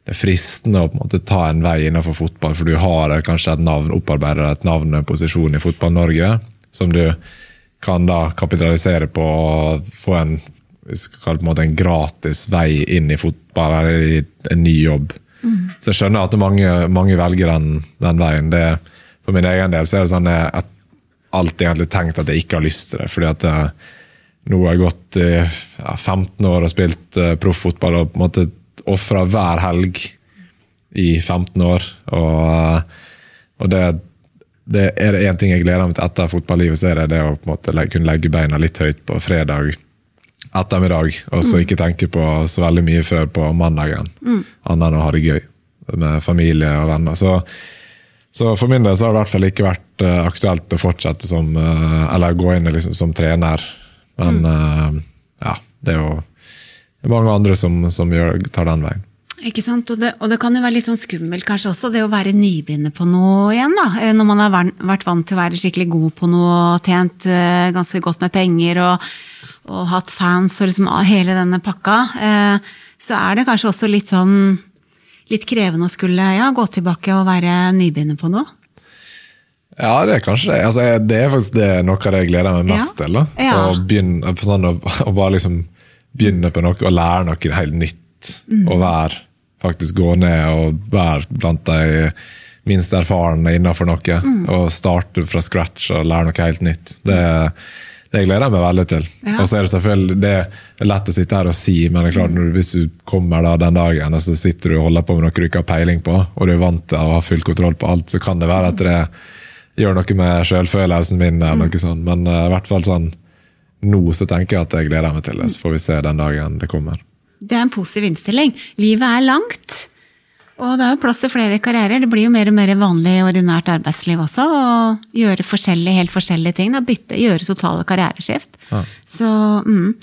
Speaker 2: det er fristende å på en måte ta en vei innenfor fotball, for du har kanskje et navn, opparbeider et navn og posisjon i Fotball-Norge som du kan da kapitalisere på å få en, på en, måte en gratis vei inn i fotball, eller i en ny jobb. Mm. Så jeg skjønner at mange, mange velger den, den, veien. Det, for min egen del så er det sånn jeg alltid egentlig tenkt at jeg ikke har lyst til det. fordi at jeg, nå har jeg gått i ja, 15 år og spilt uh, profffotball og på en måte ofra hver helg i 15 år. Og, og det, det, er det én ting jeg gleder meg til etter fotballivet, så er det det å på en måte kunne legge beina litt høyt på fredag ettermiddag, og så mm. ikke tenke på så veldig mye før på mandagen. Mm. Annet enn å ha det gøy med familie og venner. Så, så, for min del så har det i hvert fall ikke vært uh, aktuelt å fortsette som uh, Eller gå inn liksom, som trener. Men mm. uh, ja, det er jo det er mange andre som, som gjør, tar den veien.
Speaker 1: Ikke sant? Og det, og det, kan jo være litt sånn skummelt kanskje også, det å være nybegynner på noe igjen. da. Eh, når man har vært vant til å være skikkelig god på noe tjent ganske godt med penger og, og, hatt fans og liksom hele denne pakka, uh, så er det kanskje også litt sånn litt krevende å skulle ja, gå tilbake og være nybegynner på noe.
Speaker 2: Ja, det er kanskje det. Altså, det er faktisk det, noe av det jeg gleder meg mest ja. til. Ja. Å, begynne, sånn, å, å bare liksom begynne på noe og lære noe helt nytt. Mm. Og være, faktisk gå ned og være blant de minst erfarne innenfor noe. Mm. Og starte fra scratch og lære noe helt nytt. Det, det gleder jeg meg veldig til. Ja. Og så er det selvfølgelig det er lett å sitte her og si, men det er klart, når, hvis du kommer da den dagen og så sitter du og holder på med noe du ikke har peiling på, og du er vant til å ha full kontroll på alt, så kan det være at det gjør noe med selvfølelsen min. eller noe sånt, Men uh, i hvert fall sånn nå så tenker jeg at jeg gleder meg til det, så får vi se den dagen det kommer.
Speaker 1: Det er en positiv innstilling. Livet er langt, og det er jo plass til flere karrierer. Det blir jo mer og mer vanlig i ordinært arbeidsliv også å gjøre forskjellige, helt forskjellige ting. Da, bytte, gjøre totale karriereskift. Ja. Så, mm.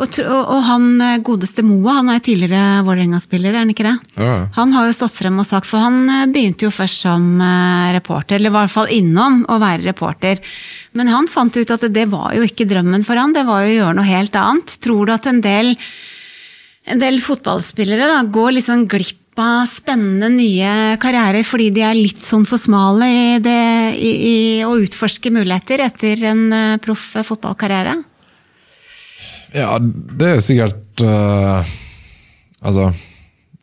Speaker 1: Og, og, han eh, godeste Moa, han er tidligere Vålerenga-spiller, er han ikke det?
Speaker 2: Ja.
Speaker 1: Han har jo stått frem og sagt, for han eh, begynte jo først som eh, reporter, eller i hvert fall innom å være reporter. Men han fant ut at det var jo ikke drømmen for han, det var jo å gjøre noe helt annet. Tror du at en del, en del fotballspillere da, går liksom glipp av spennende nye karrierer fordi de er litt sånn for smale i, det, i, i å utforske muligheter etter en eh, proff fotballkarriere?
Speaker 2: Ja, det er sikkert uh, Altså,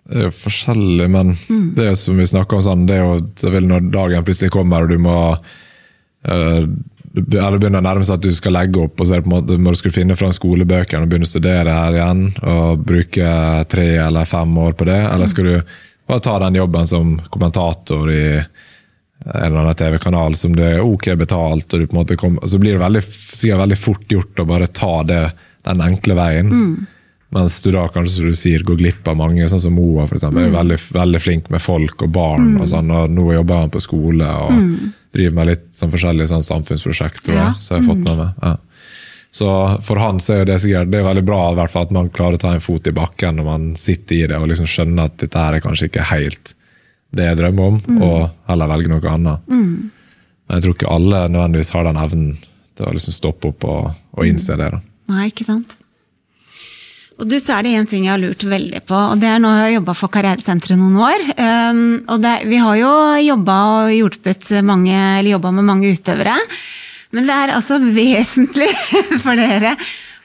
Speaker 2: det er jo forskjellig, men det er jo som vi snakker om sånn, det er jo selvfølgelig når dagen plutselig kommer og du må eh, eller begynner å nærme seg at du skal legge opp, og så er det på en måte, må du skulle finne fram skolebøkene og begynne å studere her igjen, og bruke tre eller fem år på det, eller skal du bare ta den jobben som kommentator i en eller annen TV-kanal som det er ok betalt, og du på en måte kom, så blir det veldig, sikkert veldig fort gjort å bare ta det, den enkle veien. Mens du da kanskje som du sier, går glipp av mange, sånn som Moa for eksempel, er veldig, veldig flink med folk og barn. og sånn, og Nå jobber han på skole og driver med litt sånn forskjellige sånn samfunnsprosjekter.
Speaker 1: Ja.
Speaker 2: Så jeg har fått med meg. Ja. Så for han så er det sikkert det er veldig bra hvert fall at man klarer å ta en fot i bakken når man sitter i det og liksom skjønner at dette her er kanskje ikke helt det jeg drømmer om, og heller velge noe annet. Men jeg tror ikke alle nødvendigvis har den evnen til å liksom stoppe opp og, og innse det. da.
Speaker 1: Nei, ikke sant? Og du, så er det en ting jeg har lurt veldig på, og det er nå jeg har jobba for Karrieresenteret noen år. Um, og det, vi har jo jobba og hjulpet mange, eller jobba med mange utøvere. Men det er altså vesentlig for dere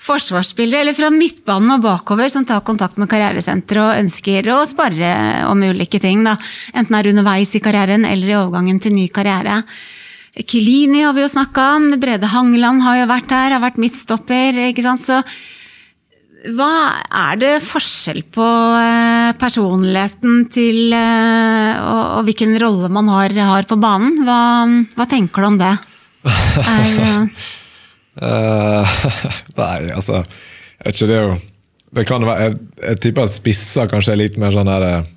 Speaker 1: forsvarsspillere, eller fra midtbanen og bakover, som tar kontakt med Karrieresenteret og ønsker å spare om ulike ting. Da. Enten er underveis i karrieren eller i overgangen til ny karriere. Kilini har vi jo snakka om, Brede Hangeland har jo vært her, har vært midtstopper. ikke sant? Så hva er det forskjell på eh, personligheten til eh, og, og hvilken rolle man har, har på banen? Hva, hva tenker du om det? Er, Eh,
Speaker 2: nei, altså jeg vet ikke, det er jo det kan være, jeg, jeg tipper at spisser kanskje er litt mer sånn eh,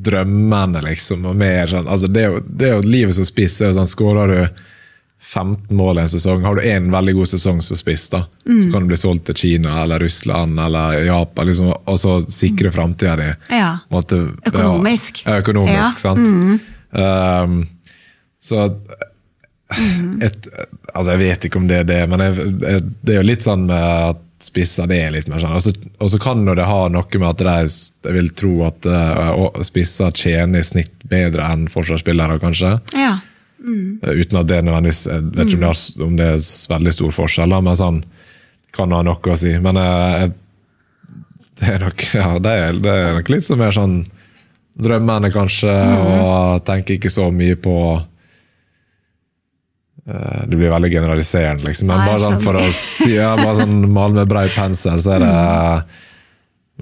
Speaker 2: drømmende, liksom. og mer sånn, altså det, er jo, det er jo livet som spiss. er jo sånn, Skårer du 15 mål i en sesong, har du én veldig god sesong som spiss, da, så kan du bli solgt til Kina eller Russland eller Japan, liksom, og så sikre framtida di.
Speaker 1: Ja.
Speaker 2: måte,
Speaker 1: Økonomisk.
Speaker 2: Ja, økonomisk,
Speaker 1: Ja. Mm.
Speaker 2: sant. Um, så et, altså Jeg vet ikke om det er det, men jeg, jeg, det er jo litt sånn med at spisser det er litt mer sånn. Og så- kan det ha noe med at de, jeg vil tro at uh, spisser tjener i snitt bedre enn forsvarsspillere, kanskje.
Speaker 1: ja.
Speaker 2: Uh, Uten at det nødvendigvis Jeg vet ikke om det, er, om det er veldig stor forskjell, men sånn kan ha noe å si. Men uh, jeg, det er nok ja, det er, det er nok litt så mer sånn drømmende, kanskje, og tenker ikke så mye på eh, det blir veldig generaliserende, liksom. Men
Speaker 1: Nei,
Speaker 2: bare sånn for å si, ja, bare sånn male med brei pensel, så er det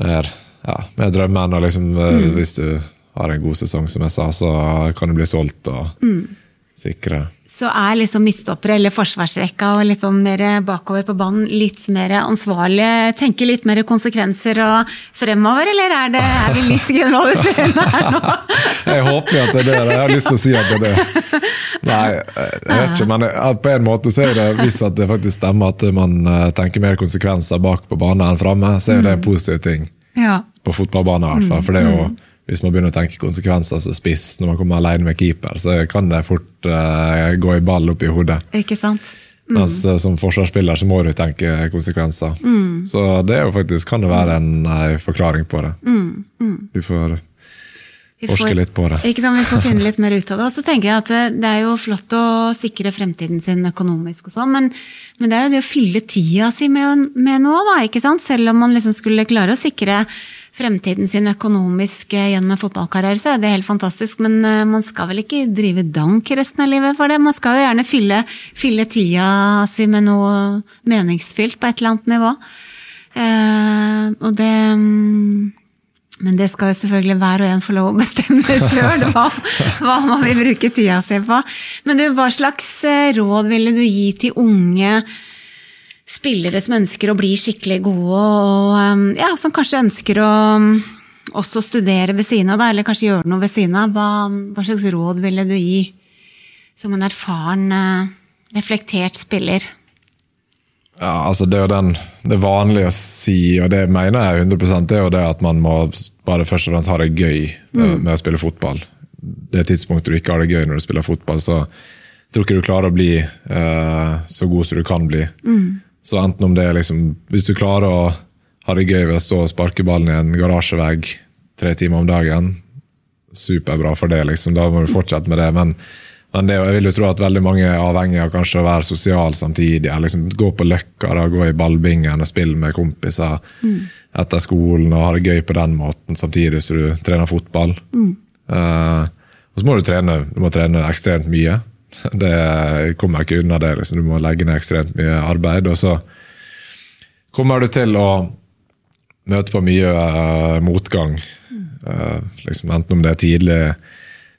Speaker 2: mer, ja, mer drømmen. Og liksom, mm. hvis du har en god sesong, som jeg sa, så kan du bli solgt og sikre.
Speaker 1: Så er liksom midtstoppere eller forsvarsrekka og litt sånn mer bakover på banen litt mer ansvarlige, tenker litt mer konsekvenser og fremover, eller er, det, er vi litt generaliserende her nå?
Speaker 2: Jeg håper jo at det er det. Jeg har lyst til å si at det er det. Nei, jeg vet ikke, men på en måte så er det, hvis at det faktisk stemmer at man eh, tenker mer konsekvenser bak på banen enn framme, så er det en positiv ting.
Speaker 1: Ja.
Speaker 2: På fotballbanen i hvert fall. For det er jo, hvis man begynner å tenke konsekvenser som spiss når man kommer alene med keeper, så kan det fort uh, gå i ball opp i hodet.
Speaker 1: Ikke sant?
Speaker 2: Mens eh, som forsvarsspiller så må du tenke konsekvenser. Så det er jo faktisk, kan det være en uh, forklaring på det. Du får forske litt på det.
Speaker 1: Ikke sant, Vi får finne litt mer ut av det. Og så tenker jeg at det, det er jo flott å sikre fremtiden sin økonomisk, og sånn, men, men det er jo det å fylle tida si med, med noe, da, ikke sant? selv om man liksom skulle klare å sikre fremtiden sin økonomisk eh, gjennom en fotballkarriere, så er det helt fantastisk. Men eh, man skal vel ikke drive dank resten av livet for det? Man skal jo gjerne fylle, fylle tida si med noe meningsfylt på et eller annet nivå. Eh, og det mm, men det skal jo selvfølgelig hver og en få lov å bestemme sjøl hva, hva man vil bruke tida si på. Men du, hva slags eh, råd ville du gi til unge spillere som ønsker å bli skikkelig gode, og eh, ja, som kanskje ønsker å mm, også studere ved siden av, da, eller kanskje gjøre noe ved siden av? Hva, hva slags råd ville du gi som en erfaren, eh, reflektert spiller?
Speaker 2: Ja, altså Det er jo den, det vanlige å si, og det mener jeg 100 det er jo det at man må bare først og fremst ha det gøy med, med å spille fotball. Det tidspunktet du ikke har det gøy når du spiller fotball, så tror ikke du klarer å bli uh, så god som du kan bli. Så enten om det er liksom Hvis du klarer å ha det gøy ved å stå og sparke ballen i en garasjevegg tre timer om dagen, superbra for det, liksom. Da må du fortsette med det. Men, men det, jeg vil jo tro at veldig mange er avhengig av kanskje å være sosial samtidig. Liksom, gå på Løkka, da, gå i ballbingen og spille med kompiser etter skolen og ha det gøy på den måten samtidig som du trener fotball. Eh, og så må du trene, du må trene ekstremt mye. Det kommer ikke unna det. Liksom. Du må legge ned ekstremt mye arbeid. Og så kommer du til å møte på mye uh, motgang. Uh, liksom, enten om det er tidlig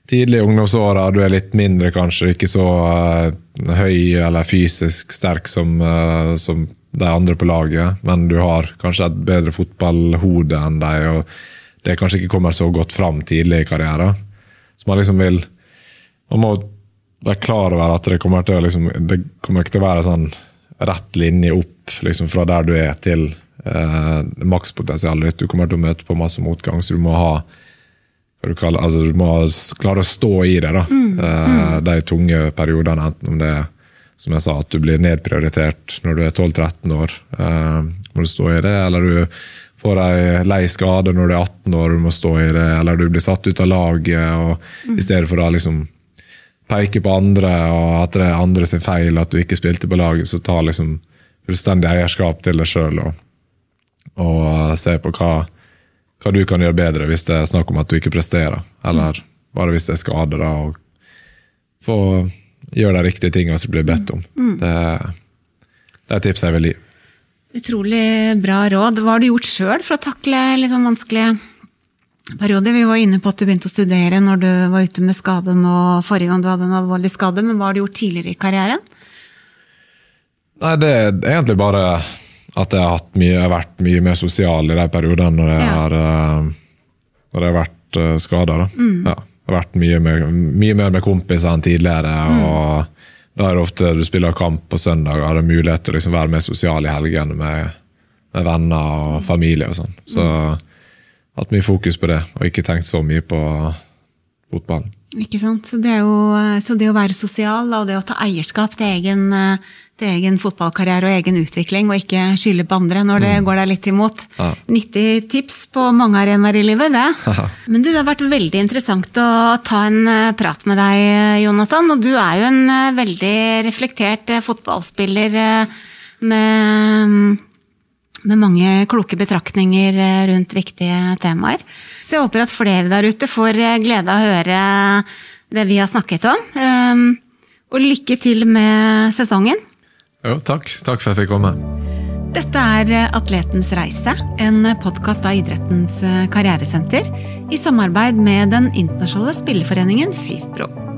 Speaker 2: tidlig i ungdomsåra, du er litt mindre kanskje, ikke så uh, høy eller fysisk sterk som, uh, som de andre på laget, men du har kanskje et bedre fotballhode enn deg, og det kanskje ikke kommer så godt fram tidlig i karrieren. Så man liksom vil Man må være klar over at det kommer til liksom, det kommer ikke til å være sånn rett linje opp liksom fra der du er, til eh, makspotensialet. Du kommer til å møte på masse motgang, så du må ha du kaller, altså du må klare å stå i det. da, eh, De tunge periodene, enten om det er som jeg sa, at du blir nedprioritert når du er 12-13 år. Eh, må du stå i det, eller du får ei lei skade når du er 18 år, du må stå i det, eller du blir satt ut av laget, og i stedet for å liksom peke på andre, og at det er andre sin feil at du ikke spilte på laget, så ta liksom fullstendig eierskap til deg sjøl og, og se på hva, hva du kan gjøre bedre hvis det er snakk om at du ikke presterer, eller bare hvis det er skade. da, og Få gjøre de riktige tingene som blir bedt om. Det, det er tips jeg vil gi.
Speaker 1: Utrolig bra råd. Hva har du gjort sjøl for å takle litt sånn vanskelige perioder? Vi var inne på at du begynte å studere når du var ute med skaden og forrige gang du hadde en alvorlig skade, men hva har du gjort tidligere i karrieren?
Speaker 2: Nei, det er egentlig bare at jeg har, mye, jeg har vært mye mer sosial i de periodene når jeg
Speaker 1: Ja.
Speaker 2: har, eh, når jeg har vært skada. Mm. Ja, jeg har vært mye, mer- mye mer med kompiser enn tidligere. og Da er det ofte du spiller kamp på søndag, og har mulighet til å liksom være mer sosial i helgene med, med venner og familie og sånn. Så hatt mye fokus på det, og ikke tenkt så mye på fotballen.
Speaker 1: Ikke sant? Så det, er jo, så det å være sosial og det å ta eierskap til egen, eh, til egen fotballkarriere og egen utvikling, og ikke skylde på andre når det går deg litt imot.
Speaker 2: Ja.
Speaker 1: Nyttig tips på mange arenaer i livet, det. Men du, det har vært veldig interessant å ta en eh, prat med deg, Jonathan. Og du er jo en eh, veldig reflektert eh, fotballspiller eh, med med mange kloke betraktninger eh, rundt viktige temaer. Så jeg håper at flere der ute får eh, glede av å høre det vi har snakket om. Um, Og lykke til med sesongen.
Speaker 2: Jo, takk. Takk for at jeg fikk komme.
Speaker 1: Dette er eh, Atletens reise, en podkast av Idrettens karrieresenter i samarbeid med den internasjonale spilleforeningen FIFPro.